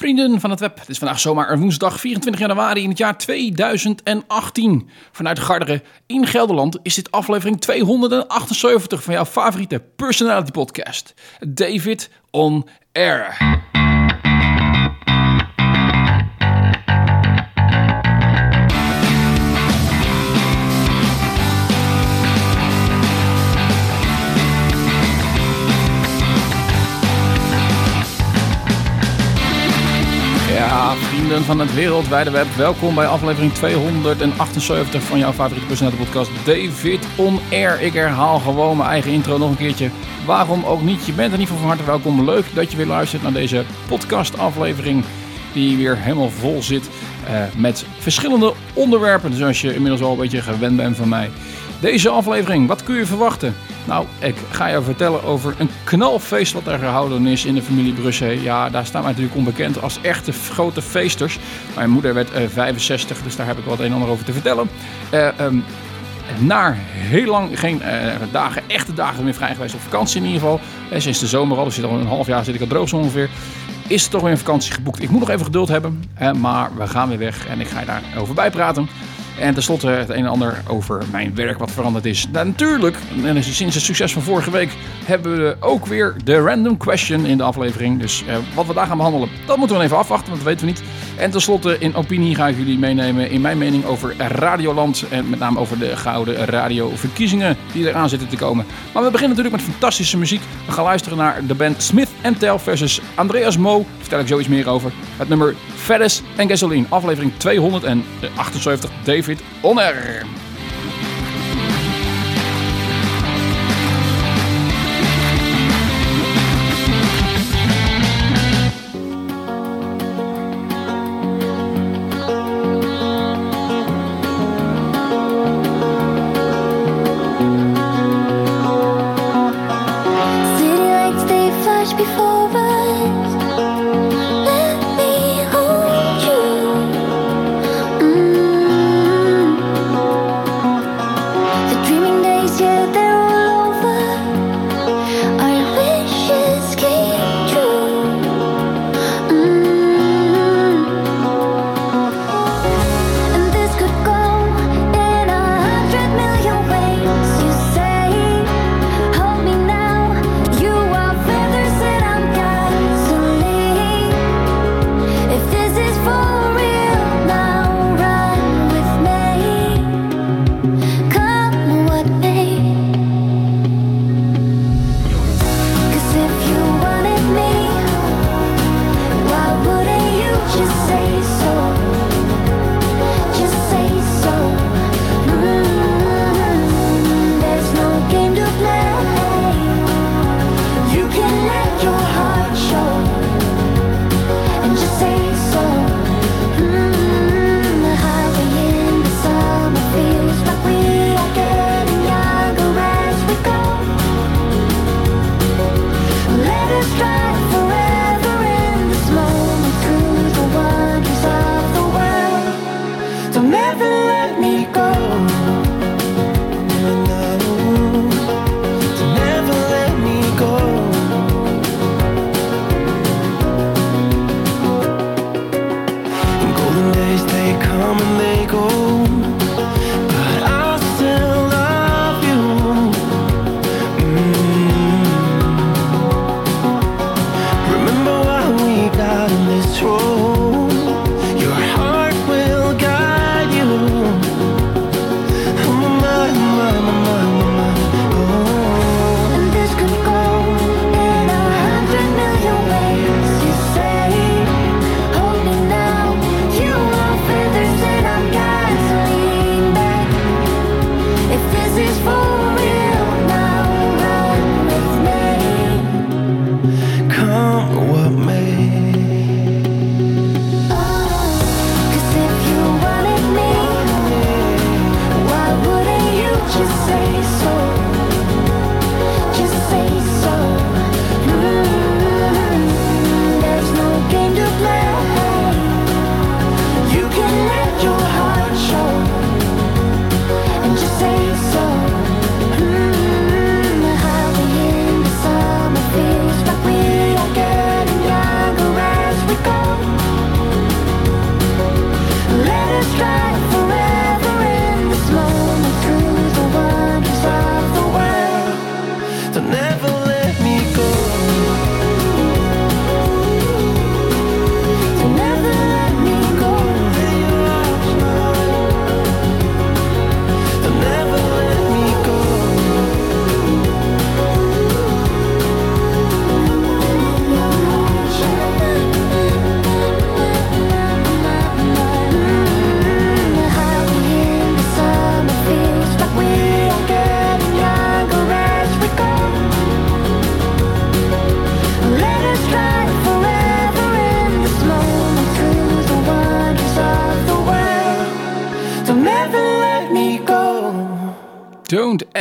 Vrienden van het web, het is vandaag zomaar woensdag 24 januari in het jaar 2018. Vanuit Garderen in Gelderland is dit aflevering 278 van jouw favoriete personality podcast. David on Air. Van het wereldwijde web, welkom bij aflevering 278 van jouw favoriete personality podcast David On Air. Ik herhaal gewoon mijn eigen intro nog een keertje. Waarom ook niet? Je bent er niet van harte welkom. Leuk dat je weer luistert naar deze podcast aflevering die weer helemaal vol zit eh, met verschillende onderwerpen. Zoals je inmiddels al een beetje gewend bent van mij. Deze aflevering, wat kun je verwachten? Nou, ik ga je vertellen over een knalfeest wat er gehouden is in de familie Brussel. Ja, daar staan wij natuurlijk onbekend als echte grote feesters. Mijn moeder werd eh, 65, dus daar heb ik wat een en ander over te vertellen. Eh, ehm, na heel lang geen eh, dagen, echte dagen meer vrij geweest op vakantie in ieder geval. Eh, sinds de zomer al, dus al een half jaar zit ik al droog zo ongeveer. Is er toch weer een vakantie geboekt. Ik moet nog even geduld hebben, eh, maar we gaan weer weg en ik ga je daarover bijpraten. En tenslotte het een en ander over mijn werk wat veranderd is. Nou, natuurlijk, en sinds het succes van vorige week hebben we ook weer de random question in de aflevering. Dus eh, wat we daar gaan behandelen, dat moeten we even afwachten, want dat weten we niet. En tenslotte in opinie ga ik jullie meenemen in mijn mening over Radioland. En met name over de gouden radioverkiezingen die eraan zitten te komen. Maar we beginnen natuurlijk met fantastische muziek. We gaan luisteren naar de band Smith Tell versus Andreas Mo. Daar vertel ik zoiets meer over. Het nummer Feddes en Gasoline. Aflevering 278 David On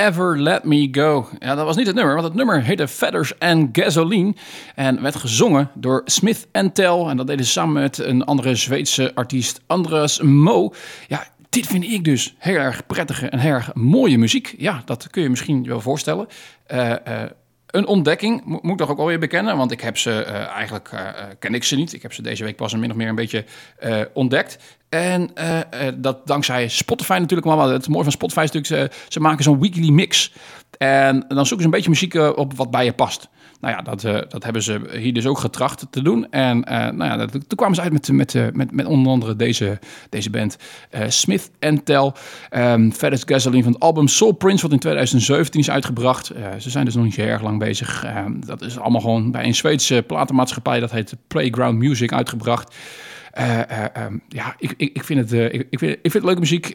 Don't Ever Let Me Go. Ja, dat was niet het nummer, want het nummer heette Feathers and Gasoline. En werd gezongen door Smith Tell. En dat deden ze samen met een andere Zweedse artiest, Andras Mo. Ja, dit vind ik dus heel erg prettige en heel erg mooie muziek. Ja, dat kun je misschien wel voorstellen. Eh, eh, een ontdekking, mo- moet ik toch ook alweer bekennen. Want ik heb ze eh, eigenlijk, eh, ken ik ze niet. Ik heb ze deze week pas min of meer een beetje ontdekt. En eh, eh, dat dankzij Spotify natuurlijk. Maar het mooie van Spotify is natuurlijk, ze, maken zo'n weekly mix. En dan zoeken ze een beetje muziek eh, op wat bij je past. Nou ja, dat, dat hebben ze hier dus ook getracht te doen. En nou ja, dat, toen kwamen ze uit met, met, met, met onder andere deze, deze band. Smith Tell. Um, Feathers Gasoline van het album Soul Prince, wat in 2017 is uitgebracht. Ze zijn dus nog niet zo erg lang bezig. Ehm, dat is allemaal gewoon bij een Zweedse platenmaatschappij. Dat heet Playground Music uitgebracht. Eh, eh, ehm, ja, ik, ik, ik, vind het, eh, ik, ik, vind, ik vind het leuke muziek.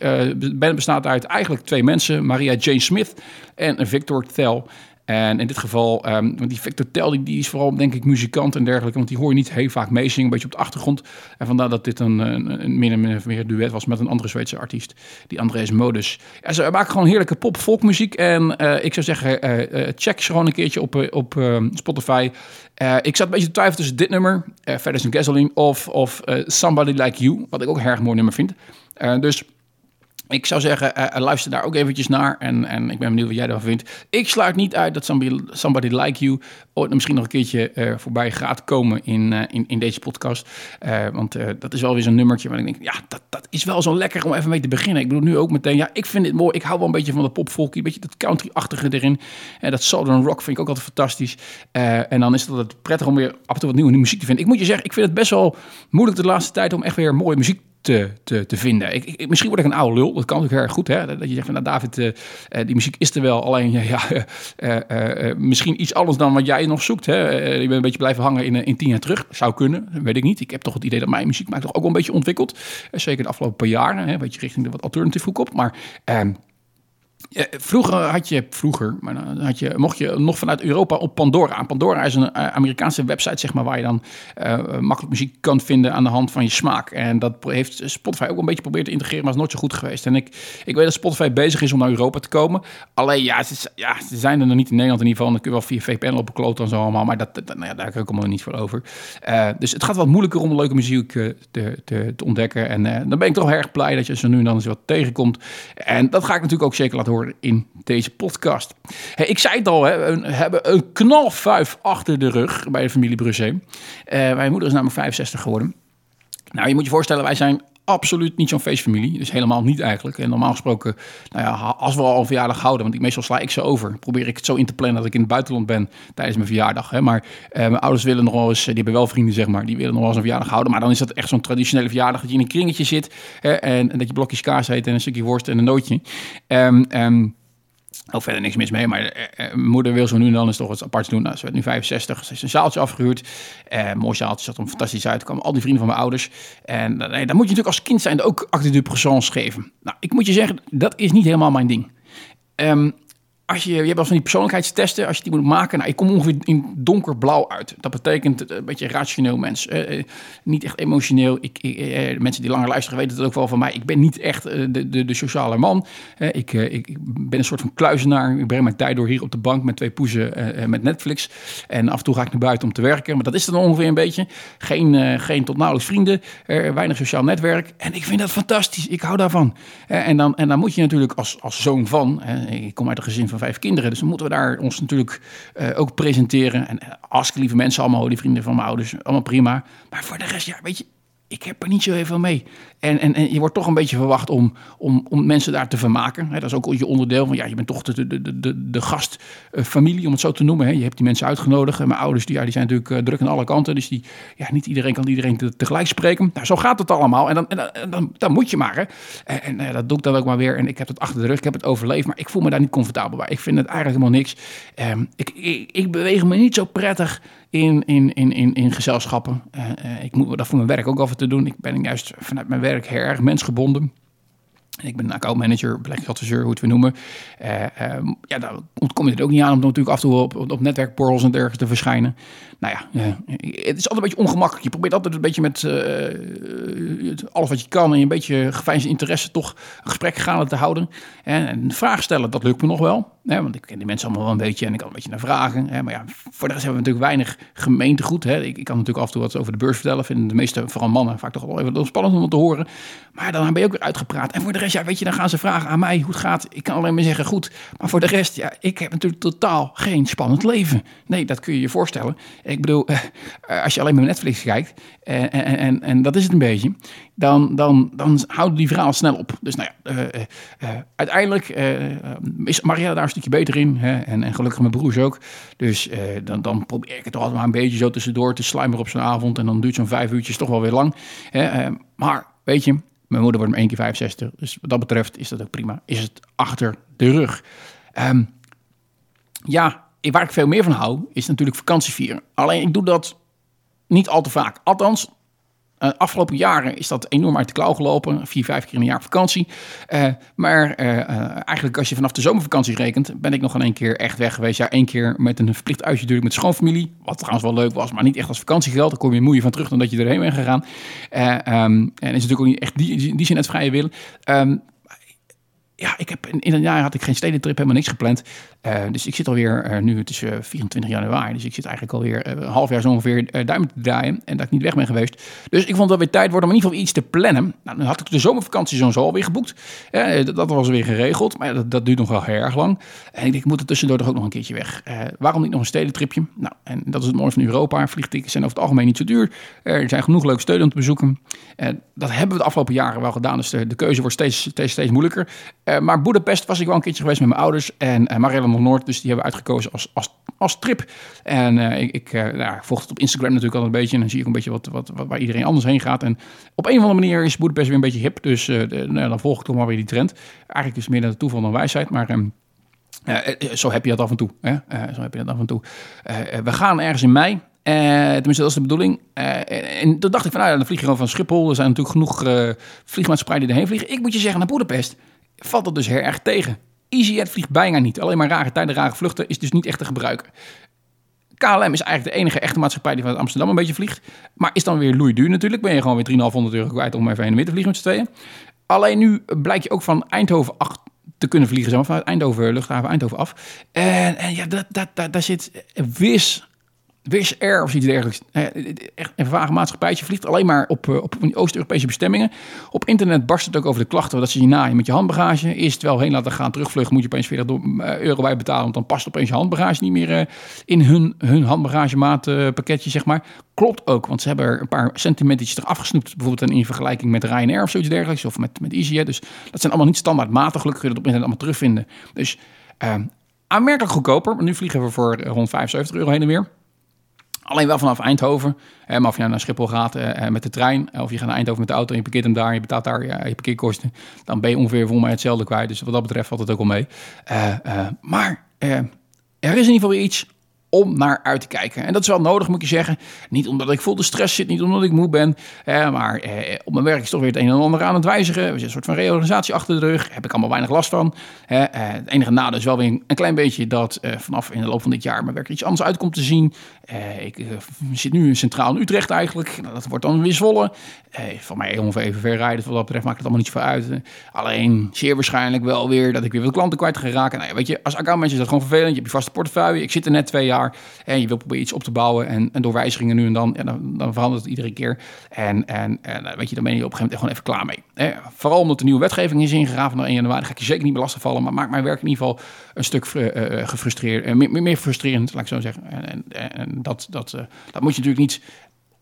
Band bestaat uit eigenlijk twee mensen. Maria Jane Smith en Victor Tell. En in dit geval, ehm, want die Victor Tell, die, die is vooral denk ik muzikant en dergelijke. Want die hoor je niet heel vaak meezingen, een beetje op de achtergrond. En vandaar dat dit een, een, een min of meer duet was met een andere Zweedse artiest. Die Andreas Modus. Ja, ze maken gewoon heerlijke pop-folkmuziek. En ik zou zeggen, check ze gewoon een keertje op, op eh, Spotify. Eh, ik zat een beetje te twijfelen tussen dit nummer, uh, Feathers and Gasoline, of, of eh, Somebody Like You. Wat ik ook een erg mooi nummer vind. Eh, dus ik zou zeggen, eh, luister daar ook eventjes naar. En, en ik ben benieuwd wat jij ervan vindt. Ik sluit niet uit dat Somebody, Like You ooit misschien nog een keertje eh, voorbij gaat komen in, eh, in, in deze podcast. Eh, want eh, dat is wel weer zo'n nummertje waar ik denk, ja, dat, dat is wel zo lekker om even mee te beginnen. Ik bedoel nu ook meteen, ja, ik vind dit mooi. Ik hou wel een beetje van de popfolkie, een beetje dat country-achtige erin. En dat Southern Rock vind ik ook altijd fantastisch. Eh, en dan is het altijd prettig om weer af en toe wat nieuwe muziek te vinden. Ik moet je zeggen, ik vind het best wel moeilijk de laatste tijd om echt weer mooie muziek te, te, te vinden. Ik, misschien word ik een oude lul. Dat kan natuurlijk erg goed. Hè? Dat je zegt van, nou David, eh, eh, die muziek is er wel. Alleen, ja, eh, misschien iets anders dan wat jij nog zoekt. Hè? Je bent een beetje blijven hangen in, in tien jaar terug. Zou kunnen, weet ik niet. Ik heb toch het idee dat mijn muziek maakt toch ook wel een beetje ontwikkeld. Zeker de afgelopen paar jaren. Een beetje richting de wat alternative hoek op. Maar... vroeger had je, vroeger, maar had je, mocht je nog vanuit Europa op Pandora. Pandora is een eh, Amerikaanse website, zeg maar, waar je dan eh, makkelijk muziek kan vinden aan de hand van je smaak. En dat heeft Spotify ook een beetje geprobeerd te integreren, maar is nooit zo goed geweest. En ik, ik weet dat Spotify bezig is om naar Europa te komen. Alleen, ja, ze, ja, ze zijn er nog niet in Nederland in ieder geval. Dan kun je wel via VPN op kloten en zo allemaal, maar dat, nou ja, daar heb ik allemaal niet voor over. Eh, dus het gaat wat moeilijker om leuke muziek te, te, te ontdekken. En dan ben ik toch erg blij dat je zo nu en dan eens wat tegenkomt. En dat ga ik natuurlijk ook zeker laten horen in deze podcast. Ik zei het al, hè, we hebben een knalfuif achter de rug bij de familie Brusset. Eh mijn moeder is namelijk 65 geworden. Nou, je moet je voorstellen, wij zijn absoluut niet zo'n feestfamilie. Dus helemaal niet eigenlijk. En normaal gesproken, nou ja, als we al een verjaardag houden, want ik, meestal sla ik ze over, probeer ik het zo in te plannen dat ik in het buitenland ben tijdens mijn verjaardag. Hè. Maar eh, mijn ouders willen nog wel eens, die hebben wel vrienden zeg maar, die willen nog wel eens een verjaardag houden. Maar dan is dat echt zo'n traditionele verjaardag dat je in een kringetje zit hè, en, en dat je blokjes kaas eet en een stukje worst en een nootje. Ehm ehm, ook verder niks mis mee, maar eh, eh, moeder wil zo nu en dan eens toch iets aparts doen. Nou, ze werd nu 65, ze heeft een zaaltje afgehuurd. Eh, mooi zaaltje, zat er fantastisch uit. Kwamen al die vrienden van mijn ouders. En eh, nee, dan moet je natuurlijk als kind zijn ook acte de présence geven. Nou, ik moet je zeggen, dat is niet helemaal mijn ding. Ehm, als je, je hebt wel van die persoonlijkheidstesten, als je die moet maken, nou, ik kom ongeveer in donkerblauw uit. Dat betekent eh, een beetje rationeel mens. eh, eh, niet echt emotioneel. Ik, ik, mensen die langer luisteren weten het ook wel van mij. Ik ben niet echt de, de, de sociale man. Ik, ik, ben een soort van kluizenaar. Ik breng mijn tijd door hier op de bank met twee poezen met Netflix. En af en toe ga ik naar buiten om te werken. Maar dat is dan ongeveer een beetje. Geen, geen tot nauwelijks vrienden. weinig sociaal netwerk. En ik vind dat fantastisch. Ik hou daarvan. En, dan, en dan moet je natuurlijk als, als zoon van... ik kom uit een gezin van van vijf kinderen. Dus dan moeten we daar ons natuurlijk eh, ook presenteren. En uh, hartstikke lieve mensen, allemaal die vrienden van mijn ouders, allemaal prima. Maar voor de rest, ja, weet je, ik heb er niet zo heel veel mee. En, en, en je wordt toch een beetje verwacht om, om, om mensen daar te vermaken. Dat is ook je onderdeel van, ja, je bent toch de, de, de, de, gastfamilie, om het zo te noemen. Hè. Je hebt die mensen uitgenodigd. En mijn ouders, die, ja, die zijn natuurlijk uh, druk aan alle kanten. Dus die, ja, niet iedereen kan iedereen te, tegelijk spreken. Nou, zo gaat het allemaal. En dan, dan, dan moet je maar. Hè. En, en uh, dat doe ik dan ook maar weer. En ik heb het achter de rug, ik heb het overleefd. Maar ik voel me daar niet comfortabel bij. Ik vind het eigenlijk helemaal niks. Um, ik, ik, ik beweeg me niet zo prettig in, in, in, in, in gezelschappen. Uh, uh, ik moet dat voor mijn werk ook af en te doen. Ik ben juist vanuit mijn werk heel erg mensgebonden. Ik ben accountmanager, beleggingsadviseur, hoe het we noemen. Uh, um, ja, daar kom je er ook niet aan om natuurlijk af en toe op, op, en dergelijke te verschijnen. Nou ja, het is altijd een beetje ongemakkelijk. Je probeert altijd een beetje met uh, alles wat je kan en een beetje geveinsde interesse toch een gesprek gaande te houden. En, en vragen stellen, dat lukt me nog wel. Want ik ken die mensen allemaal wel een beetje en ik kan een beetje naar vragen. Hè, maar ja, voor de rest hebben we natuurlijk weinig gemeentegoed. Hè. Ik, ik, kan natuurlijk af en toe wat over de beurs vertellen. Vinden de meeste, vooral mannen, vaak toch wel even spannend om te horen. Maar dan ben je ook weer uitgepraat. En voor de rest, ja, weet je, dan gaan ze vragen aan mij hoe het gaat. Ik kan alleen maar zeggen goed. Maar voor de rest, ja, ik heb natuurlijk totaal geen spannend leven. Nee, dat kun je je voorstellen. Ik bedoel, uh, als je alleen maar Netflix kijkt, uh, en, en, en dat is het een beetje, dan, dan, dan houden die verhalen snel op. Dus nou ja, uh, uiteindelijk is Maria daar een stukje beter in. Hè? En, en gelukkig mijn broers ook. Dus dan, dan probeer ik het toch altijd maar een beetje zo tussendoor te slijmeren op zo'n avond. En dan duurt zo'n vijf uurtjes toch wel weer lang. Hè? maar weet je, mijn moeder wordt maar één keer 65. Dus wat dat betreft is dat ook prima. Is het achter de rug. Um, ja, waar ik veel meer van hou, is natuurlijk vakantie vieren. Alleen ik doe dat niet al te vaak. Althans, uh, afgelopen jaren is dat enorm uit de klauw gelopen. Vier, vijf keer in een jaar vakantie. Uh, maar uh, eigenlijk als je vanaf de zomervakantie rekent, ben ik nog een keer echt weg geweest. Ja, één keer met een verplicht uitje natuurlijk met schoonfamilie. Wat trouwens wel leuk was, maar niet echt als vakantiegeld. Daar kom je moeie van terug dan dat je erheen bent gegaan. Um, en is natuurlijk ook niet echt die, die, die zin het vrije. Um, ja, ik heb in, in, een jaar had ik geen stedentrip, helemaal niks gepland. Uh, dus ik zit alweer, uh, nu het is uh, 24 januari, dus ik zit eigenlijk alweer een half jaar zo ongeveer duimen te draaien. En dat ik niet weg ben geweest. Dus ik vond dat weer tijd worden om in ieder geval iets te plannen. Nou, dan had ik de zomervakantie zo alweer geboekt. Dat, dat, was weer geregeld, maar dat, dat, duurt nog wel heel erg lang. En ik denk, ik moet er tussendoor toch ook nog een keertje weg. waarom niet nog een stedentripje? Nou, en dat is het mooie van Europa. Vliegtickets zijn over het algemeen niet zo duur. er zijn genoeg leuke steden om te bezoeken. dat hebben we de afgelopen jaren wel gedaan, dus de, de keuze wordt steeds, steeds, steeds moeilijker. Uh, maar Boedapest was ik wel een keertje geweest met mijn ouders en uh, Marielle nog Noord, dus die hebben we uitgekozen als, als, als trip. En uh, ik, ik, nou, volg het op Instagram natuurlijk al een beetje en dan zie ik een beetje wat, wat, wat, waar iedereen anders heen gaat. En op een of andere manier is Boedapest weer een beetje hip, dus nou, dan volg ik toch maar weer die trend. Eigenlijk is het meer naar toeval dan wijsheid, maar... Uh, zo heb je dat af en toe. Hè? Uh, zo heb je dat af en toe. Uh, we gaan ergens in mei. tenminste, dat is de bedoeling. en toen dacht ik van, nou ja, dan vlieg je gewoon van Schiphol. Er zijn natuurlijk genoeg vliegmaatschappijen die erheen vliegen. Ik moet je zeggen, naar Boedapest valt dat dus heel erg tegen. EasyJet vliegt bijna niet. Alleen maar rare tijden, rare vluchten is dus niet echt te gebruiken. KLM is eigenlijk de enige echte maatschappij die vanuit Amsterdam een beetje vliegt. Maar is dan weer loeiduur natuurlijk. Ben je gewoon weer 3,500 euro kwijt om even heen en weer te vliegen met z'n tweeën. Alleen nu blijk je ook van Eindhoven 8 te kunnen vliegen. Zeg vanuit Eindhoven, luchthaven Eindhoven af. En, en ja, dat, dat, dat, daar zit wis Wizz Air of iets dergelijks. Echt een vage maatschappijtje. Vliegt alleen maar op, op Oost-Europese bestemmingen. Op internet barst het ook over de klachten dat ze je naaien met je handbagage. Het wel heen laten gaan, terugvluchten, moet je opeens 40 euro bij betalen. Want dan past opeens je handbagage niet meer in hun, hun handbagagemaatpakketje, zeg maar. Klopt ook, want ze hebben er een paar centimetertjes eraf gesnoept. Bijvoorbeeld in vergelijking met Ryanair of zoiets dergelijks. Of met, met EasyJet. Dus dat zijn allemaal niet standaard maten. Gelukkig kun je dat op internet allemaal terugvinden. Dus uh, aanmerkelijk goedkoper. Maar nu vliegen we voor rond 75 euro heen en weer. Alleen wel vanaf Eindhoven. Eh, maar of je nou naar Schiphol gaat eh, met de trein, of je gaat naar Eindhoven met de auto en je parkeert hem daar, je betaalt daar ja, je parkeerkosten, dan ben je ongeveer voor mij hetzelfde kwijt. Dus wat dat betreft valt het ook al mee. Uh, maar er is in ieder geval iets om naar uit te kijken. En dat is wel nodig, moet je zeggen. Niet omdat ik vol de stress zit, niet omdat ik moe ben. Eh, maar eh, op mijn werk is toch weer het een en ander aan het wijzigen. We zitten een soort van reorganisatie achter de rug. Heb ik allemaal weinig last van. Eh, het enige nadeel is wel weer een klein beetje dat vanaf in de loop van dit jaar mijn werk iets anders uitkomt te zien. ik zit nu centraal in Utrecht eigenlijk. Nou, dat wordt dan weer Zwolle. van mij ongeveer even ver rijden. Wat dat betreft maakt het allemaal niet zoveel uit. alleen zeer waarschijnlijk wel weer dat ik weer wat klanten kwijt ga raken. Nou, weet je, als accountmanager is dat gewoon vervelend. Je hebt je vaste portefeuille. Ik zit er net twee jaar. En je wil proberen iets op te bouwen. En, en door wijzigingen nu en dan, ja, dan, dan verandert het iedere keer. En, en, en eh, weet je, dan ben je op een gegeven moment gewoon even klaar mee. Vooral omdat de nieuwe wetgeving is ingegaan van 1 januari. Ga ik je zeker niet belasting vallen. Maar maakt mijn werk in ieder geval een stuk eh, eh, gefrustreerd. eh, meer, meer- frustrerend, laat ik zo zeggen. En, en, en dat, dat, dat moet je natuurlijk niet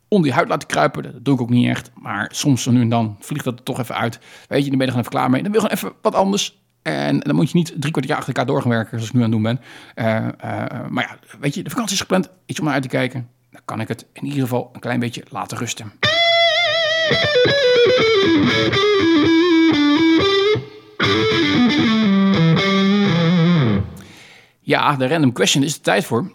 onder je huid laten kruipen. Dat doe ik ook niet echt. Maar soms nu en dan vliegt dat er toch even uit. Weet je, dan ben je er gewoon even klaar mee. Dan wil je gewoon even wat anders. En dan moet je niet drie kwart jaar achter elkaar door gaan werken, zoals ik nu aan het doen ben. Eh, eh, maar ja, weet je, de vakantie is gepland. Iets om naar uit te kijken. Dan kan ik het in ieder geval een klein beetje laten rusten. Ja, de random question is de tijd voor.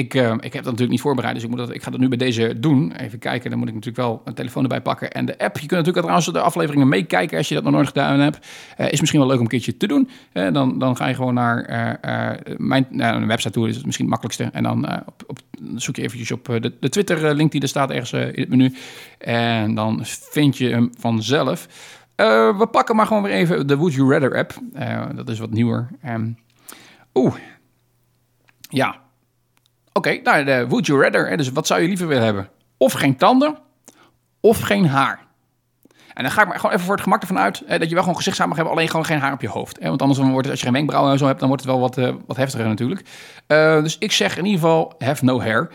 Ik, eh, ik heb dat natuurlijk niet voorbereid, dus ik, moet dat, ik ga dat nu bij deze doen. Even kijken, dan moet ik natuurlijk wel een telefoon erbij pakken. En de app, je kunt natuurlijk trouwens de afleveringen meekijken als je dat nog nooit gedaan hebt. Eh, is misschien wel leuk om een keertje te doen. Eh, dan, dan ga je gewoon naar eh, mijn website toe, is het misschien het makkelijkste. En dan op, op, zoek je eventjes op de, de Twitter-link die er staat ergens in het menu. En dan vind je hem vanzelf. We pakken maar gewoon weer even de Would You Rather app. Dat is wat nieuwer. Ehm, Oeh, ja, Oké, nou, de would you rather. Dus wat zou je liever willen hebben? Of geen tanden, of geen haar. En dan ga ik maar gewoon even voor het gemak ervan uit... Hè, dat je wel gewoon gezichtshaar mag hebben, alleen gewoon geen haar op je hoofd. Hè? Want anders wordt het, als je geen wenkbrauwen en zo hebt... dan wordt het wel wat, eh, wat heftiger natuurlijk. Eh, dus ik zeg in ieder geval, have no hair. 70%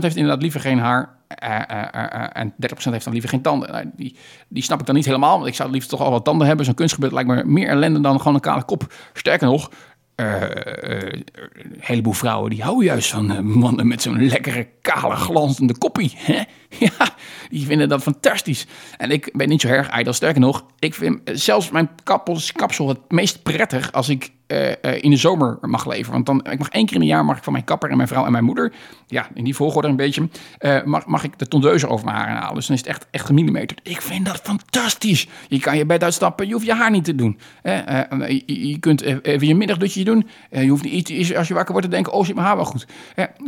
heeft inderdaad liever geen haar... eh, en 30% heeft dan liever geen tanden. Nou, die, die snap ik dan niet helemaal, want ik zou liefst toch al wat tanden hebben. Zo'n kunstgebied lijkt me meer ellende dan gewoon een kale kop. Sterker nog, eh, eh, een heleboel vrouwen die houden juist van eh, mannen met zo'n lekkere, kale, glanzende koppie. Hè? Ja, die vinden dat fantastisch. En ik ben niet zo erg ijdel. Sterker nog, ik vind zelfs mijn kappels, kapsel het meest prettig als ik eh, eh, in de zomer mag leven. Want dan, ik mag één keer in een jaar mag ik van mijn kapper en mijn vrouw en mijn moeder, ja, in die volgorde een beetje, eh, mag, mag ik de tondeuze over mijn haren halen. Dus dan is het echt, echt gemillimeterd. Ik vind dat fantastisch. Je kan je bed uitstappen, je hoeft je haar niet te doen. Je, kunt even je middagdutje doen. Je hoeft niet als je wakker wordt te denken, oh, zit mijn haar wel goed.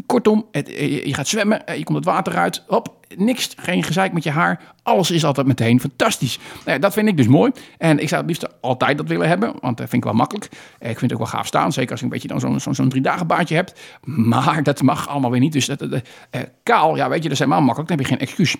Kortom, het, je- je gaat zwemmen, je komt het water uit, hop, niks, geen gezeik met je haar. Alles is altijd meteen fantastisch. Nou dat vind ik dus mooi. En ik zou het liefst altijd dat willen hebben, want dat vind ik wel makkelijk. Eh, Ik vind het ook wel gaaf staan, zeker als je een beetje dan zo'n zo'n zo'n drie dagen baardje hebt. Maar dat mag allemaal weer niet. Dus dat, dat, dat, eh, kaal, ja weet je, dat is helemaal makkelijk. Dan heb je geen excuus.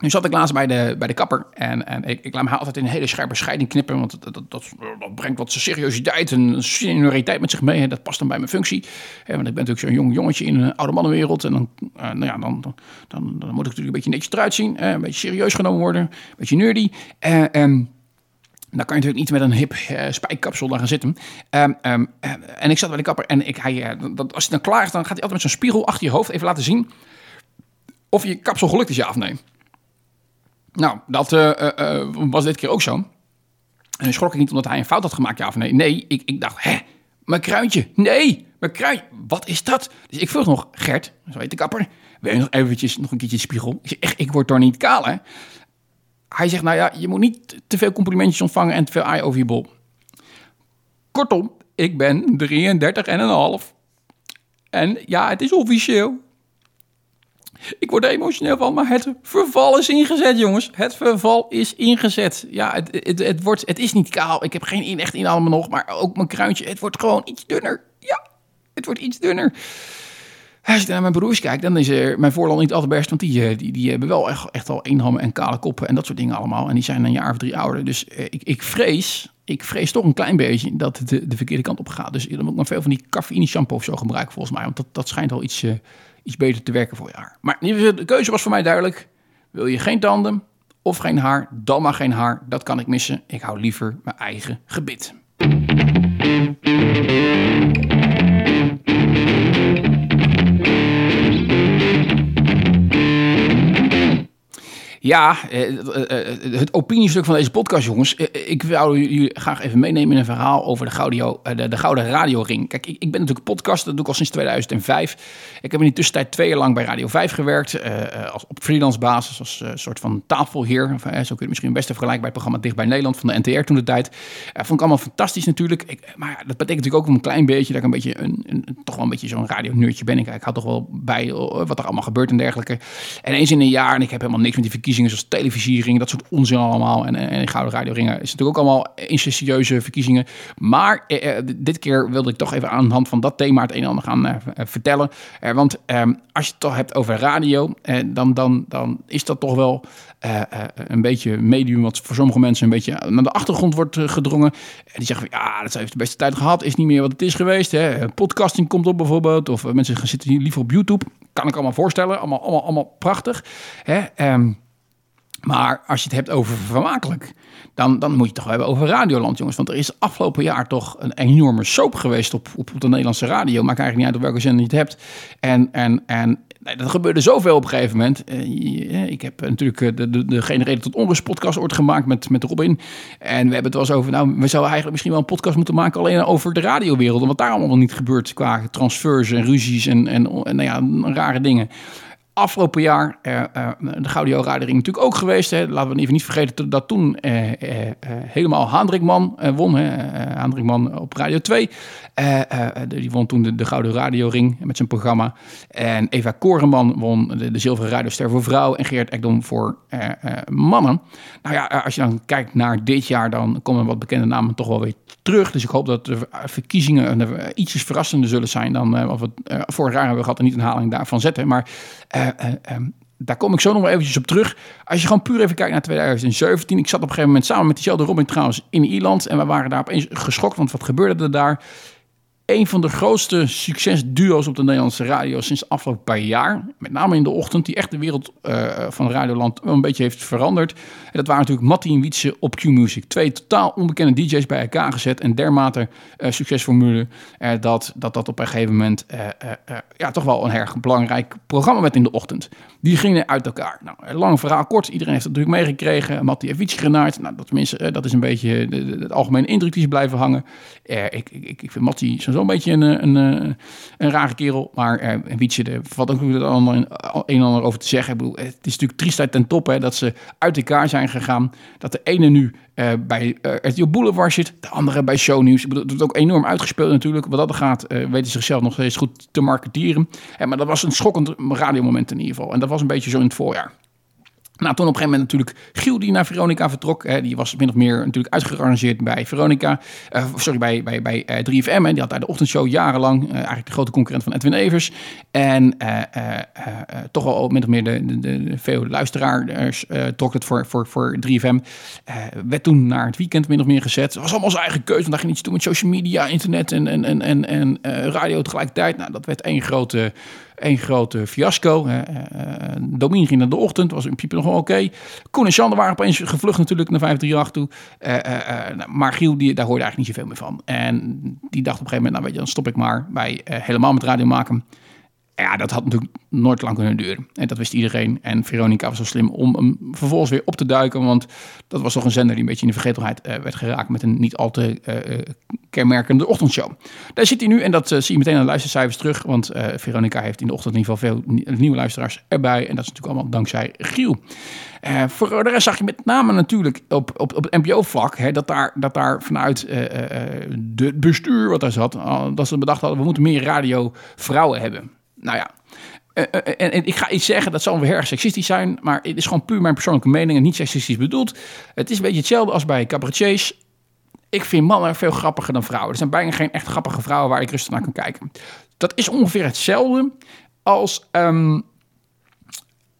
Nu zat ik laatst bij de, bij de kapper en, en ik, ik laat me altijd in een hele scherpe scheiding knippen, want dat, dat, dat, brengt wat seriositeit en senioriteit met zich mee. hè. Dat past dan bij mijn functie. Want ik ben natuurlijk zo'n jong jongetje in een oude mannenwereld en dan, eh, nou ja, dan, dan, dan, moet ik natuurlijk een beetje netjes eruit zien, een beetje serieus genomen worden, een beetje nerdy. Eh, en dan kan je natuurlijk niet met een hip eh, spijkkapsel daar gaan zitten. Ehm, ehm, eh, en ik zat bij de kapper en ik, hij, dat, als hij dan klaar is, dan gaat hij altijd met zo'n spiegel achter je hoofd even laten zien of je kapsel gelukt is, ja of nee. Nou, dat eh, eh, eh, was dit keer ook zo. En schrok ik niet omdat hij een fout had gemaakt, ja of nee. Nee, ik, ik dacht, hè, mijn kruintje. Nee, mijn kruintje. Wat is dat? Dus ik vroeg nog, Gert, zo heet de kapper, wil je nog eventjes nog een keertje spiegel? Ik zeg, echt, ik word toch niet kaal, hè? Hij zegt, nou ja, je moet niet te veel complimentjes ontvangen en te veel aai over je bol. Kortom, ik ben 33 en een half. En ja, het is officieel. Ik word emotioneel van, maar het verval is ingezet, jongens. Het verval is ingezet. Ja, het, het, het, wordt, het is niet kaal. Ik heb geen in, echt inhalen nog, maar ook mijn kruintje. Het wordt gewoon iets dunner. Ja, het wordt iets dunner. Als je naar mijn broers kijkt, dan is er mijn voorland niet altijd best. Want die, eh, die, die hebben wel echt, echt al eenhammen en kale koppen en dat soort dingen allemaal. En die zijn een jaar of drie ouder. Dus eh, ik, ik vrees, ik vrees toch een klein beetje dat het de, de verkeerde kant op gaat. Dus dan moet ik maar veel van die cafeïne shampoo of zo gebruiken volgens mij. Want dat, dat schijnt al iets, eh, iets beter te werken voor je haar. Maar de keuze was voor mij duidelijk. Wil je geen tanden of geen haar, dan maar geen haar. Dat kan ik missen. Ik hou liever mijn eigen gebit. Ja, eh, eh, eh, het opiniestuk van deze podcast, jongens. Ik wil jullie graag even meenemen in een verhaal over de Gouden, de, de Gouden Radioring. Kijk, ik, ik ben natuurlijk podcaster, dat doe ik al sinds 2005. Ik heb in die tussentijd twee jaar lang bij Radio 5 gewerkt. als, op freelance basis, als soort van tafelheer. Zo kun je het misschien het beste vergelijken bij het programma Dicht bij Nederland van de NTR toen de tijd. Vond ik allemaal fantastisch natuurlijk. Ik, maar dat betekent natuurlijk ook een klein beetje dat ik een beetje een, toch wel een beetje zo'n radioneurtje ben. Ik, ik hou toch wel bij wat er allemaal gebeurt en dergelijke. En eens in een jaar, en ik heb helemaal niks met die verkiezingen verkiezingen zoals televisiering, dat soort onzin allemaal. En, en, en Gouden Radio Ringen is natuurlijk ook allemaal incestueuze verkiezingen. Maar eh, eh, dit keer wilde ik toch even aan de hand van dat thema het een en ander gaan eh, eh, vertellen. Eh, want ehm, als je het toch hebt over radio, eh, dan, dan, dan is dat toch wel eh, eh, een beetje medium wat voor sommige mensen een beetje naar de achtergrond wordt eh, gedrongen. En die zeggen van ja, dat heeft de beste tijd gehad, is niet meer wat het is geweest. Hè. Podcasting komt op bijvoorbeeld, of eh, mensen gaan zitten hier liever op YouTube. Kan ik allemaal voorstellen, allemaal, allemaal, allemaal prachtig. Hè. Ehm, maar als je het hebt over vermakelijk, dan, dan moet je het toch hebben over Radioland, jongens. Want er is afgelopen jaar toch een enorme soap geweest op, op, de Nederlandse radio. Maakt eigenlijk niet uit op welke zender je het hebt. En, en, en dat gebeurde zoveel op een gegeven moment. Eh, ik heb natuurlijk eh, de, de, de tot Onrust podcast ooit gemaakt met, met Robin. En we hebben het wel eens over, nou, we zouden eigenlijk misschien wel een podcast moeten maken alleen over de radiowereld. En wat daar allemaal niet gebeurt qua transfers en ruzies en, en, en nou ja, rare dingen. Afgelopen jaar, eh, eh, de Gouden Radering natuurlijk ook geweest. Hè. Laten we even niet vergeten dat toen eh, helemaal Haandrikman won. Hè. Haandrikman op Radio 2. Eh, eh, die won toen de, de Gouden Radioring met zijn programma. En Eva Koreman won de, Zilveren Radioster voor vrouwen. En Geert Ekdom voor mannen. Nou ja, als je dan kijkt naar dit jaar, dan komen wat bekende namen toch wel weer terug. Dus ik hoop dat de verkiezingen ietsjes verrassender zullen zijn dan wat we vorig jaar hebben gehad. En niet een haling daarvan zetten. Maar eh, eh, daar kom ik zo nog wel eventjes op terug. Als je gewoon puur even kijkt naar 2017. Ik zat op een gegeven moment samen met diezelfde Robin trouwens in Ierland. En we waren daar opeens geschokt, want wat gebeurde er daar? Een van de grootste succesduo's op de Nederlandse radio sinds afgelopen paar jaar. Met name in de ochtend, die echt de wereld eh, van Radioland een beetje heeft veranderd. En dat waren natuurlijk Mattie en Wietse op Q-Music. Twee totaal onbekende DJ's bij elkaar gezet. En dermate eh, succesformule eh, dat, dat dat op een gegeven moment ja, toch wel een erg belangrijk programma werd in de ochtend. Die gingen uit elkaar. Nou, lang verhaal kort. Iedereen heeft het natuurlijk meegekregen. Mattie heeft Wietse genaaid. Nou, dat, tenminste, dat is een beetje de, algemene indruk die is blijven hangen. Ik, ik, ik vind Mattie een beetje een, een, een, een rare kerel. Maar eh Wietse, er valt ook het ander, een en ander over te zeggen. Ik bedoel, het is natuurlijk triestheid ten top hè, dat ze uit elkaar zijn gegaan. Dat de ene nu eh, bij uh, RTL Boulevard zit, de andere bij Shownieuws. Ik bedoel, het wordt ook enorm uitgespeeld natuurlijk. Wat dat gaat, eh, weten ze zichzelf nog steeds goed te marketeren. Eh, maar dat was een schokkend radiomoment in ieder geval. En dat was een beetje zo in het voorjaar. Nou, toen op een gegeven moment natuurlijk Giel die naar Veronica vertrok. Hè, die was min of meer natuurlijk uitgerangeerd bij Veronica. Eh, sorry, bij, bij, bij eh, 3FM. Hè. Die had daar de ochtendshow jarenlang. eh, eigenlijk de grote concurrent van Edwin Evers. En toch wel min of meer de, de, veel luisteraars trok het voor, voor, voor 3FM. Eh, werd toen naar het weekend min of meer gezet. Het was allemaal zijn eigen keuze. Want daar ging iets doen met social media, internet en, en, en, en, en radio tegelijkertijd. Nou, dat werd één grote één grote fiasco. eh, Domien ging naar de ochtend, was in principe nog wel oké. Koen en Sander waren opeens gevlucht natuurlijk naar 538 toe. Eh, nou, maar Giel, die, daar hoorde eigenlijk niet zoveel meer van. En die dacht op een gegeven moment, nou weet je, dan stop ik maar bij helemaal met radio maken. Ja, dat had natuurlijk nooit lang kunnen duren. En dat wist iedereen. En Veronica was zo slim om hem vervolgens weer op te duiken. Want dat was toch een zender die een beetje in de vergetelheid eh, werd geraakt. Met een niet al te eh, eh, kenmerkende ochtendshow. Daar zit hij nu en dat zie je meteen aan de luistercijfers terug. Want Veronica heeft in de ochtend in ieder geval veel nie- nieuwe luisteraars erbij. En dat is natuurlijk allemaal dankzij Giel. Voor de rest zag je met name natuurlijk op, op, op het NPO-vlak... Dat, daar, dat daar vanuit het bestuur wat daar zat... dat ze bedacht hadden, we moeten meer radiovrouwen hebben. Nou ja, eh, eh, en, en ik ga iets zeggen, dat zal weer erg seksistisch zijn, maar het is gewoon puur mijn persoonlijke mening en niet seksistisch bedoeld. Het is een beetje hetzelfde als bij cabaretiers. Ik vind mannen veel grappiger dan vrouwen. Er zijn bijna geen echt grappige vrouwen waar ik rustig naar kan kijken. Dat is ongeveer hetzelfde als ehm,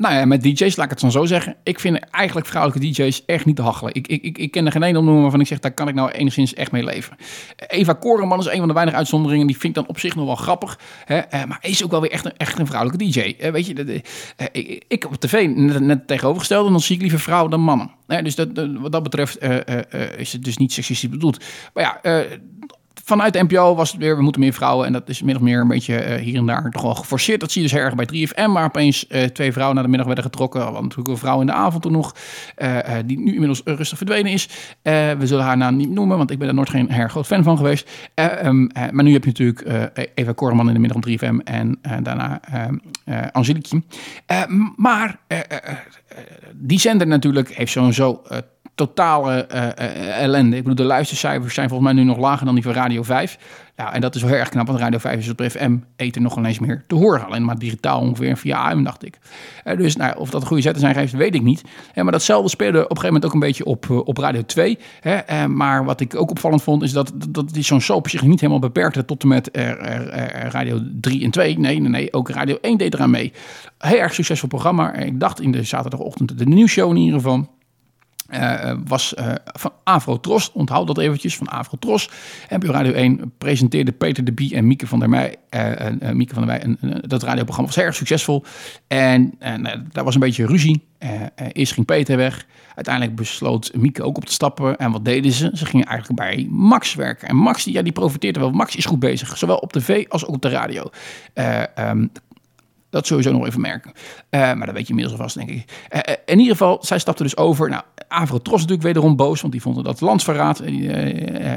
nou ja, met DJ's, laat ik het dan zo zeggen. Ik vind eigenlijk vrouwelijke DJ's echt niet te hachelen. Ik, ik, ik, ken er geen ene opnoemen waarvan ik zeg, daar kan ik nou enigszins echt mee leven. Eva Koreman is een van de weinige uitzonderingen. Die vind ik dan op zich nog wel grappig. Hè? eh, Maar is ook wel weer echt een, echt een vrouwelijke DJ. Eh, Weet je, de, eh, ik, ik op tv net, net tegenovergestelde, dan zie ik liever vrouwen dan mannen. Dus dat, wat dat betreft is het dus niet seksistisch bedoeld. Maar ja, vanuit de NPO was het weer, we moeten meer vrouwen. En dat is min of meer een beetje eh, hier en daar toch wel geforceerd. Dat zie je dus erg bij 3FM, waar opeens eh, twee vrouwen naar de middag werden getrokken. Want natuurlijk een vrouw in de avond toen nog, eh, die nu inmiddels rustig verdwenen is. We zullen haar naam niet noemen, want ik ben er nooit geen erg groot fan van geweest. Eh, ehm, eh, maar nu heb je natuurlijk Eva Korman in de middag om 3FM en daarna ehm, eh Angelique. Maar die zender natuurlijk heeft sowieso... eh, totale eh, eh, ellende. Ik bedoel, de luistercijfers zijn volgens mij nu nog lager dan die van Radio 5. Ja, en dat is wel heel erg knap, want Radio 5 is op FM eten nog ineens meer te horen. Alleen maar digitaal ongeveer via AM, dacht ik. Eh, dus nou, of dat goede zetten zijn geweest, weet ik niet. Maar datzelfde speelde op een gegeven moment ook een beetje op, op Radio 2. Hè. Eh, maar wat ik ook opvallend vond, is dat, dat die zo'n soap zich niet helemaal beperkte tot en met Radio 3 en 2. Nee, nee, nee, ook Radio 1 deed eraan mee. Heel erg succesvol programma. Ik dacht in de zaterdagochtend de nieuwsshow in ieder geval. Eh, was eh, van Afro-Tros. Onthoud dat eventjes, van Afro-Tros. En bij Radio 1 presenteerde Peter de Bie en Mieke van der Meij... eh, eh, eh, Mieke van der Meij, een- dat radioprogramma was erg succesvol. En, en eh, daar was een beetje ruzie. Eh, eh, eerst ging Peter weg. Uiteindelijk besloot Mieke ook op te stappen. En wat deden ze? Ze gingen eigenlijk bij Max werken. En Max, die, ja, die profiteerde wel. Max is goed bezig, zowel op tv als ook op de radio. Eh, ehm, dat sowieso nog even merken. Eh, maar dat weet je inmiddels alvast, denk ik. Eh, eh, in ieder geval, zij stapte dus over. Nou, Avro Tros natuurlijk wederom boos, want die vonden dat landsverraad. En,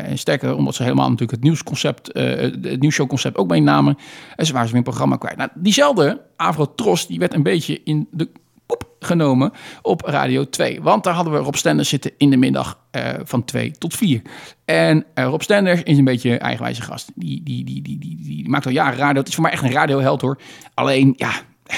en sterker, omdat ze helemaal natuurlijk het nieuwsconcept, het nieuwshowconcept ook meenamen. En ze waren ze weer een programma kwijt. Nou, diezelfde Avro Tros, die werd een beetje in de poep genomen op Radio 2. Want daar hadden we Rob Stenders zitten in de middag eh, van 2 tot 4. En eh, Rob Stenders is een beetje eigenwijze gast. Die, die, die, die, die, die maakt al jaren radio. Het is voor mij echt een radioheld hoor. Alleen, ja, eh,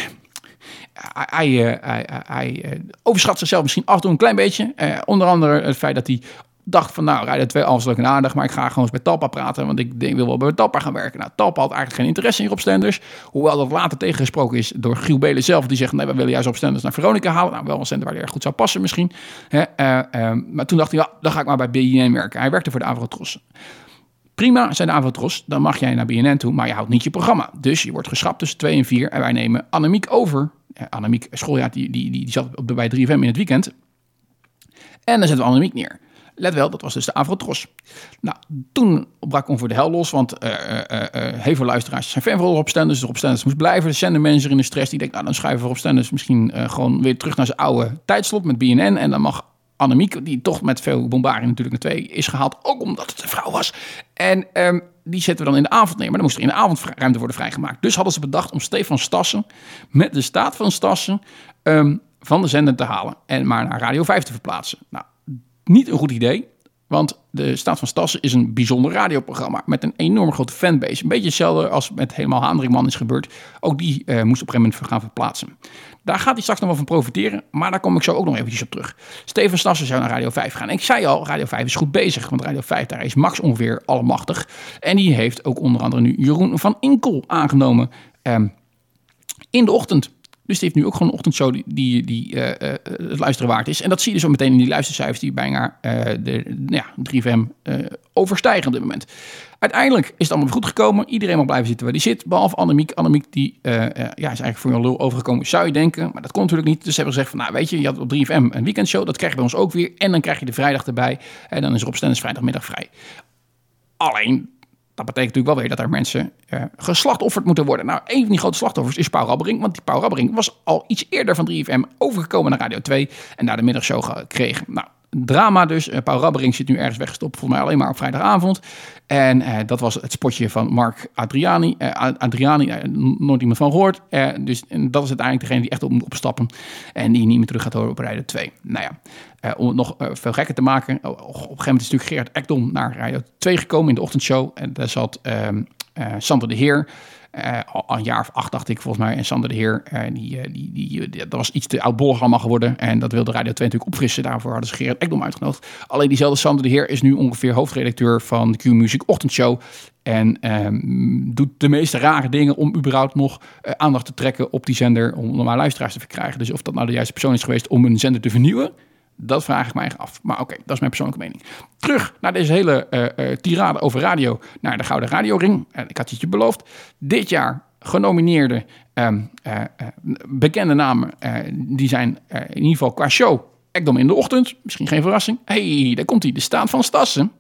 hij, overschat zichzelf misschien af en toe een klein beetje. Onder andere het feit dat hij dacht van nou, Radio 2 alles leuk en aardig, maar ik ga gewoon eens met Talpa praten, want ik denk, wil wel bij Talpa gaan werken. Nou, Talpa had eigenlijk geen interesse in Rob hoewel dat later tegengesproken is door Giel Belen zelf, die zegt nee, we willen juist Rob Stenders naar Veronica halen. Nou, wel een cent waar hij erg goed zou passen misschien. Hè, eh, eh, maar toen dacht hij, ja, dan ga ik maar bij BNN werken. Hij werkte voor de Avrotros. Prima, zijn de Avrotros, dan mag jij naar BNN toe, maar je houdt niet je programma. Dus je wordt geschrapt tussen 2 en 4 en wij nemen Annemiek over. Eh, Annemiek Schooljaar, die, die, die, die zat op- bij 3FM in het weekend. En dan zetten we Annemiek neer. Let wel, dat was dus de Avrotros. Nou, toen brak ongeveer de hel los, want eh, heel veel luisteraars zijn fan van Rob Stenders. Dus Rob Stenders moest blijven. De zendermanager in de stress, die denkt, nou dan schuiven we Rob Stenders misschien gewoon weer terug naar zijn oude tijdslot met BNN. En dan mag Annemiek, die toch met veel bombardie natuurlijk naar twee is gehaald, ook omdat het een vrouw was. En ehm, die zetten we dan in de avond neer. Maar dan moest er in de avondruimte worden vrijgemaakt. Dus hadden ze bedacht om Stefan Stassen met de staat van Stassen ehm, van de zender te halen. En maar naar Radio 5 te verplaatsen. Nou, niet een goed idee. Want de Staat van Stassen is een bijzonder radioprogramma met een enorm grote fanbase. Een beetje hetzelfde als met helemaal Haandringman is gebeurd. Ook die eh, moest op een gegeven moment gaan verplaatsen. Daar gaat hij straks nog wel van profiteren, maar daar kom ik zo ook nog eventjes op terug. Steven Stassen zou naar Radio 5 gaan. Ik zei al, Radio 5 is goed bezig, want Radio 5, daar is Max ongeveer allemachtig. En die heeft ook onder andere nu Jeroen van Inkel aangenomen ehm, in de ochtend. Dus die heeft nu ook gewoon een ochtendshow die, die, die eh, eh, het luisteren waard is. En dat zie je ook meteen in die luistercijfers die bijna eh, de nou ja, 3FM eh, overstijgen op dit moment. Uiteindelijk is het allemaal goed gekomen. Iedereen mag blijven zitten waar die zit, behalve Annemiek. Annemiek die, eh, eh, ja, is eigenlijk voor een lul overgekomen, zou je denken. Maar dat kon natuurlijk niet. Dus ze hebben gezegd van, nou weet je, je had op 3FM een weekendshow. Dat krijg je bij ons ook weer. En dan krijg je de vrijdag erbij. En dan is op Stenders vrijdagmiddag vrij. Alleen, dat betekent natuurlijk wel weer dat er mensen eh geslachtofferd moeten worden. Nou, een van die grote slachtoffers is Paul Rabbering. Want die Paul Rabbering was al iets eerder van 3FM overgekomen naar Radio 2. En daar de middagshow gekregen. Nou, drama dus. Eh, Paul Rabbering zit nu ergens weggestopt. Volgens mij alleen maar op vrijdagavond. En eh, dat was het spotje van Mark Adriani. Ad- Adriani, nooit iemand van gehoord. Eh, dus dat is uiteindelijk degene die echt op moet opstappen. En die niet meer terug gaat horen op Radio 2. Nou ja, eh, om het nog eh, veel gekker te maken. Op een gegeven moment is natuurlijk Gerard Ekdom naar Radio 2 gekomen in de ochtendshow. En daar zat ehm eh, Sander de Heer. al, een jaar of acht, dacht ik volgens mij. En Sander de Heer, die, die, die, dat was iets te oudbollig allemaal geworden. En dat wilde Radio 2 natuurlijk opfrissen. Daarvoor hadden ze Gerard Ekdom uitgenodigd. Alleen diezelfde Sander de Heer is nu ongeveer hoofdredacteur van de Q-Music ochtendshow. En ehm, doet de meeste rare dingen om überhaupt nog aandacht te trekken op die zender. Om normaal luisteraars te verkrijgen. Dus of dat nou de juiste persoon is geweest om een zender te vernieuwen. Dat vraag ik mij echt af. Maar oké, dat is mijn persoonlijke mening. Terug naar deze hele eh, eh, tirade over radio. Naar de Gouden Radioring. Uh, ik had het je beloofd. Dit jaar genomineerde ehm, eh, eh, bekende namen. die zijn in ieder geval qua show. Ekdom in de ochtend. Misschien geen verrassing. hey, daar komt hij. De staat van Stassen.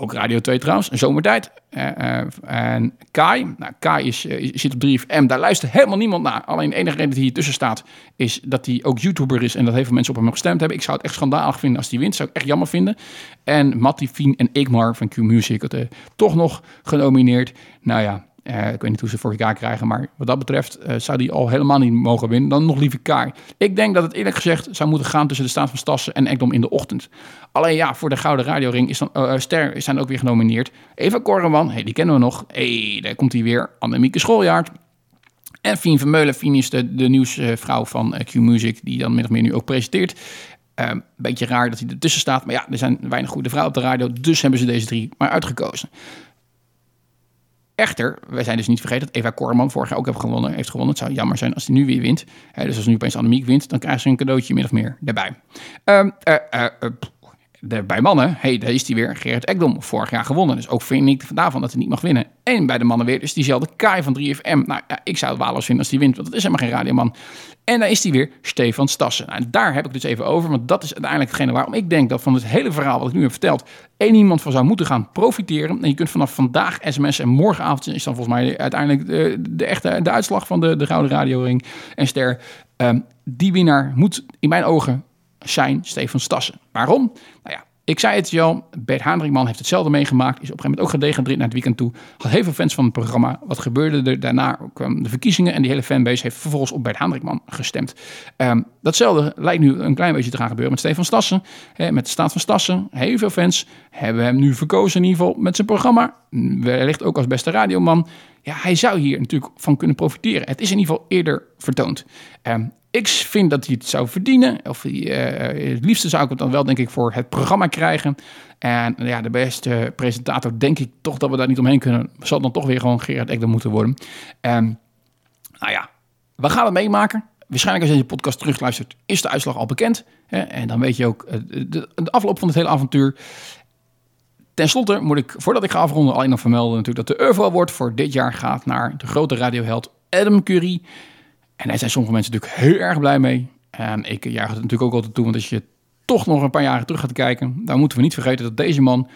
Ook Radio 2 trouwens, zomertijd. Eh, en Kai, nou, Kai is, eh, zit op 3FM, daar luistert helemaal niemand naar. Alleen de enige reden hij hier tussen staat, is dat hij ook YouTuber is en dat heel veel mensen op hem gestemd hebben. Ik zou het echt schandalig vinden als hij wint, zou ik echt jammer vinden. En Matty Fien en Igmar van Q-Music, het, eh, toch nog genomineerd. Nou ja, Eh, ik weet niet hoe ze voor elkaar krijgen, maar wat dat betreft eh, zou die al helemaal niet mogen winnen. Dan nog liever Kai. Ik denk dat het eerlijk gezegd zou moeten gaan tussen de staat van Stassen en Ekdom in de ochtend. Alleen ja, voor de Gouden Radioring is dan, eh, Ster zijn ook weer genomineerd. Eva Korreman, die kennen we nog. hey, daar komt hij weer. Annemieke Schooljaard. En Fien Vermeulen, Fien is de, de nieuwsvrouw van Q-Music, die dan min of meer nu ook presenteert. Een beetje raar dat hij ertussen staat, maar ja, er zijn weinig goede vrouwen op de radio, dus hebben ze deze drie maar uitgekozen. Echter, wij zijn dus niet vergeten dat Eva Korman vorig jaar ook heeft gewonnen. Heeft gewonnen. Het zou jammer zijn als hij nu weer wint. Hè, dus als nu opeens Annemiek wint, dan krijgen ze een cadeautje min of meer daarbij. Ehm, eh, eh, eh, de, bij mannen, hey, daar is hij weer. Gerrit Ekdom, vorig jaar gewonnen. Dus ook vind ik daarvan dat hij niet mag winnen. Bij de mannen weer dus diezelfde Kai van 3FM. Nou ja, ik zou het walos vinden als hij wint, want dat is helemaal geen radioman. En daar is hij weer, Stefan Stassen. Nou, en daar heb ik dus even over, want dat is uiteindelijk hetgene waarom ik denk dat van het hele verhaal wat ik nu heb verteld, één iemand van zou moeten gaan profiteren. En je kunt vanaf vandaag sms en morgenavond is dan volgens mij uiteindelijk de, de echte de uitslag van de, de Gouden Radioring en Ster. Ehm, die winnaar moet in mijn ogen zijn Stefan Stassen. Waarom? Nou ja, ik zei het al, Bert Haandringman heeft hetzelfde meegemaakt. Is op een gegeven moment ook gedegradeerd naar het weekend toe. Had heel veel fans van het programma. Wat gebeurde er daarna? kwamen de verkiezingen en die hele fanbase heeft vervolgens op Bert Haandringman gestemd. Ehm, datzelfde lijkt nu een klein beetje te gaan gebeuren met Stefan Stassen. Met de staat van Stassen. Heel veel fans hebben hem nu verkozen in ieder geval met zijn programma. Wellicht ook als beste radioman. Ja, hij zou hier natuurlijk van kunnen profiteren. Het is in ieder geval eerder vertoond. Ehm, ik vind dat hij het zou verdienen. Of hij, eh, het liefste zou ik het dan wel, denk ik, voor het programma krijgen. En ja, de beste presentator, denk ik toch dat we daar niet omheen kunnen. Zal dan toch weer gewoon Gerard Ekdom moeten worden. En nou ja, we gaan het meemaken. Waarschijnlijk als je deze podcast terugluistert, is de uitslag al bekend. Hè? En dan weet je ook eh, de, afloop van het hele avontuur. Ten slotte moet ik, voordat ik ga afronden, alleen nog vermelden natuurlijk dat de Euro Award voor dit jaar gaat naar de grote radioheld Adam Curry. En daar zijn sommige mensen natuurlijk heel erg blij mee. En ik juich het natuurlijk ook altijd toe, want als je toch nog een paar jaren terug gaat kijken, dan moeten we niet vergeten dat deze man,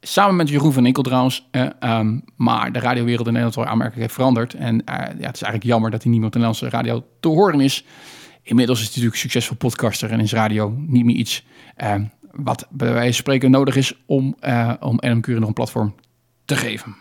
samen met Jeroen van Inkel trouwens, eh, ehm, maar de radiowereld in Nederland wel aanmerkelijk heeft veranderd. En eh, ja, het is eigenlijk jammer dat hij niet meer op de Nederlandse radio te horen is. Inmiddels is hij natuurlijk succesvol podcaster en is radio niet meer iets eh, wat bij wijze van spreken nodig is om, eh, om nog een platform te geven.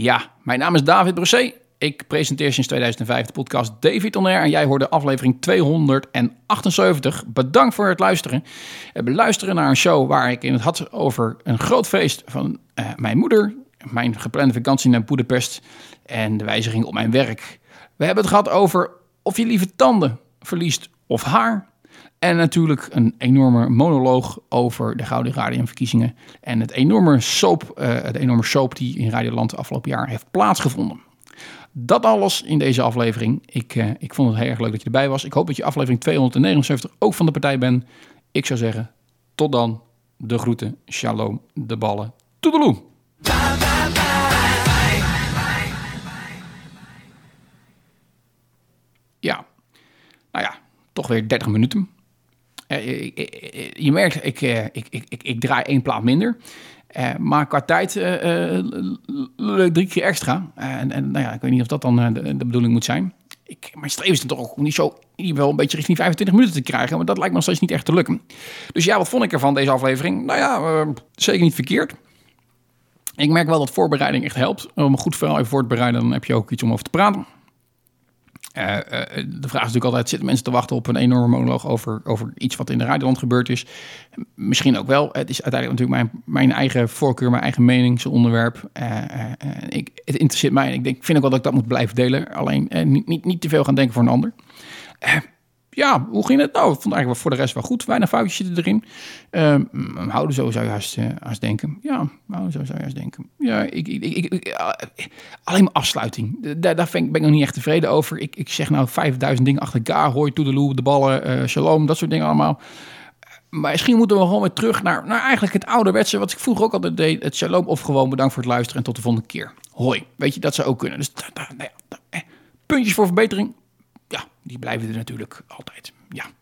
Ja, mijn naam is David Brosset. Ik presenteer sinds 2005 de podcast David On Air en jij hoorde aflevering 278. Bedankt voor het luisteren. We beluisteren naar een show waar ik in het had over een groot feest van eh, mijn moeder, mijn geplande vakantie naar Boedapest en de wijziging op mijn werk. We hebben het gehad over of je liever tanden verliest of haar. En natuurlijk een enorme monoloog over de Gouden Radioverkiezingen. En het enorme soap, het enorme soap die in Radioland afgelopen jaar heeft plaatsgevonden. Dat alles in deze aflevering. Ik, eh, ik vond het heel erg leuk dat je erbij was. Ik hoop dat je aflevering 279 ook van de partij bent. Ik zou zeggen, tot dan. De groeten, shalom, de ballen. Toedeloe! Ja, nou ja, toch weer 30 minuten. Eh, ik- ik- je merkt, ik, eh, ik, ik, ik, draai één plaat minder. Eh, maar qua tijd eh, eh, drie keer extra. Eh, en, en nou ja, ik weet niet of dat dan eh, de, bedoeling moet zijn. Ik, mijn streven is dan toch ook om niet zo ieder geval een beetje richting 25 minuten te krijgen. Maar dat lijkt me nog steeds niet echt te lukken. Dus ja, wat vond ik ervan deze aflevering? Nou ja, eh, zeker niet verkeerd. Ik merk wel dat voorbereiding echt helpt. Om een goed verhaal even voor te bereiden, dan heb je ook iets om over te praten. Eh, de vraag is natuurlijk altijd, zitten mensen te wachten op een enorme monoloog over, over iets wat in de radioland gebeurd is? Misschien ook wel. Het is uiteindelijk natuurlijk mijn, mijn eigen voorkeur, mijn eigen mening, zo'n onderwerp. Eh, ik, het interesseert mij en ik denk, vind ook wel dat ik dat moet blijven delen. Alleen niet, niet, niet te veel gaan denken voor een ander. Ja, hoe ging het nou? Ik vond eigenlijk voor de rest wel goed. Weinig foutjes zitten erin. Mm, houden zo zou je haast, denken. Ja, houden zo zou je denken. Ja, ik, ik, ik, eh, alleen maar afsluiting. Daar, daar ben ik, ben ik nog niet echt tevreden over. Ik, ik zeg nou 5000 dingen achter elkaar. Hoi, toedeloe, de ballen, eh, shalom, dat soort dingen allemaal. Maar misschien moeten we gewoon weer terug naar, naar eigenlijk het ouderwetse... wat ik vroeger ook altijd deed. Het shalom of gewoon bedankt voor het luisteren en tot de volgende keer. Hoi. Weet je, dat zou ook kunnen. Dus nou puntjes voor verbetering. Die blijven er natuurlijk altijd. Ja,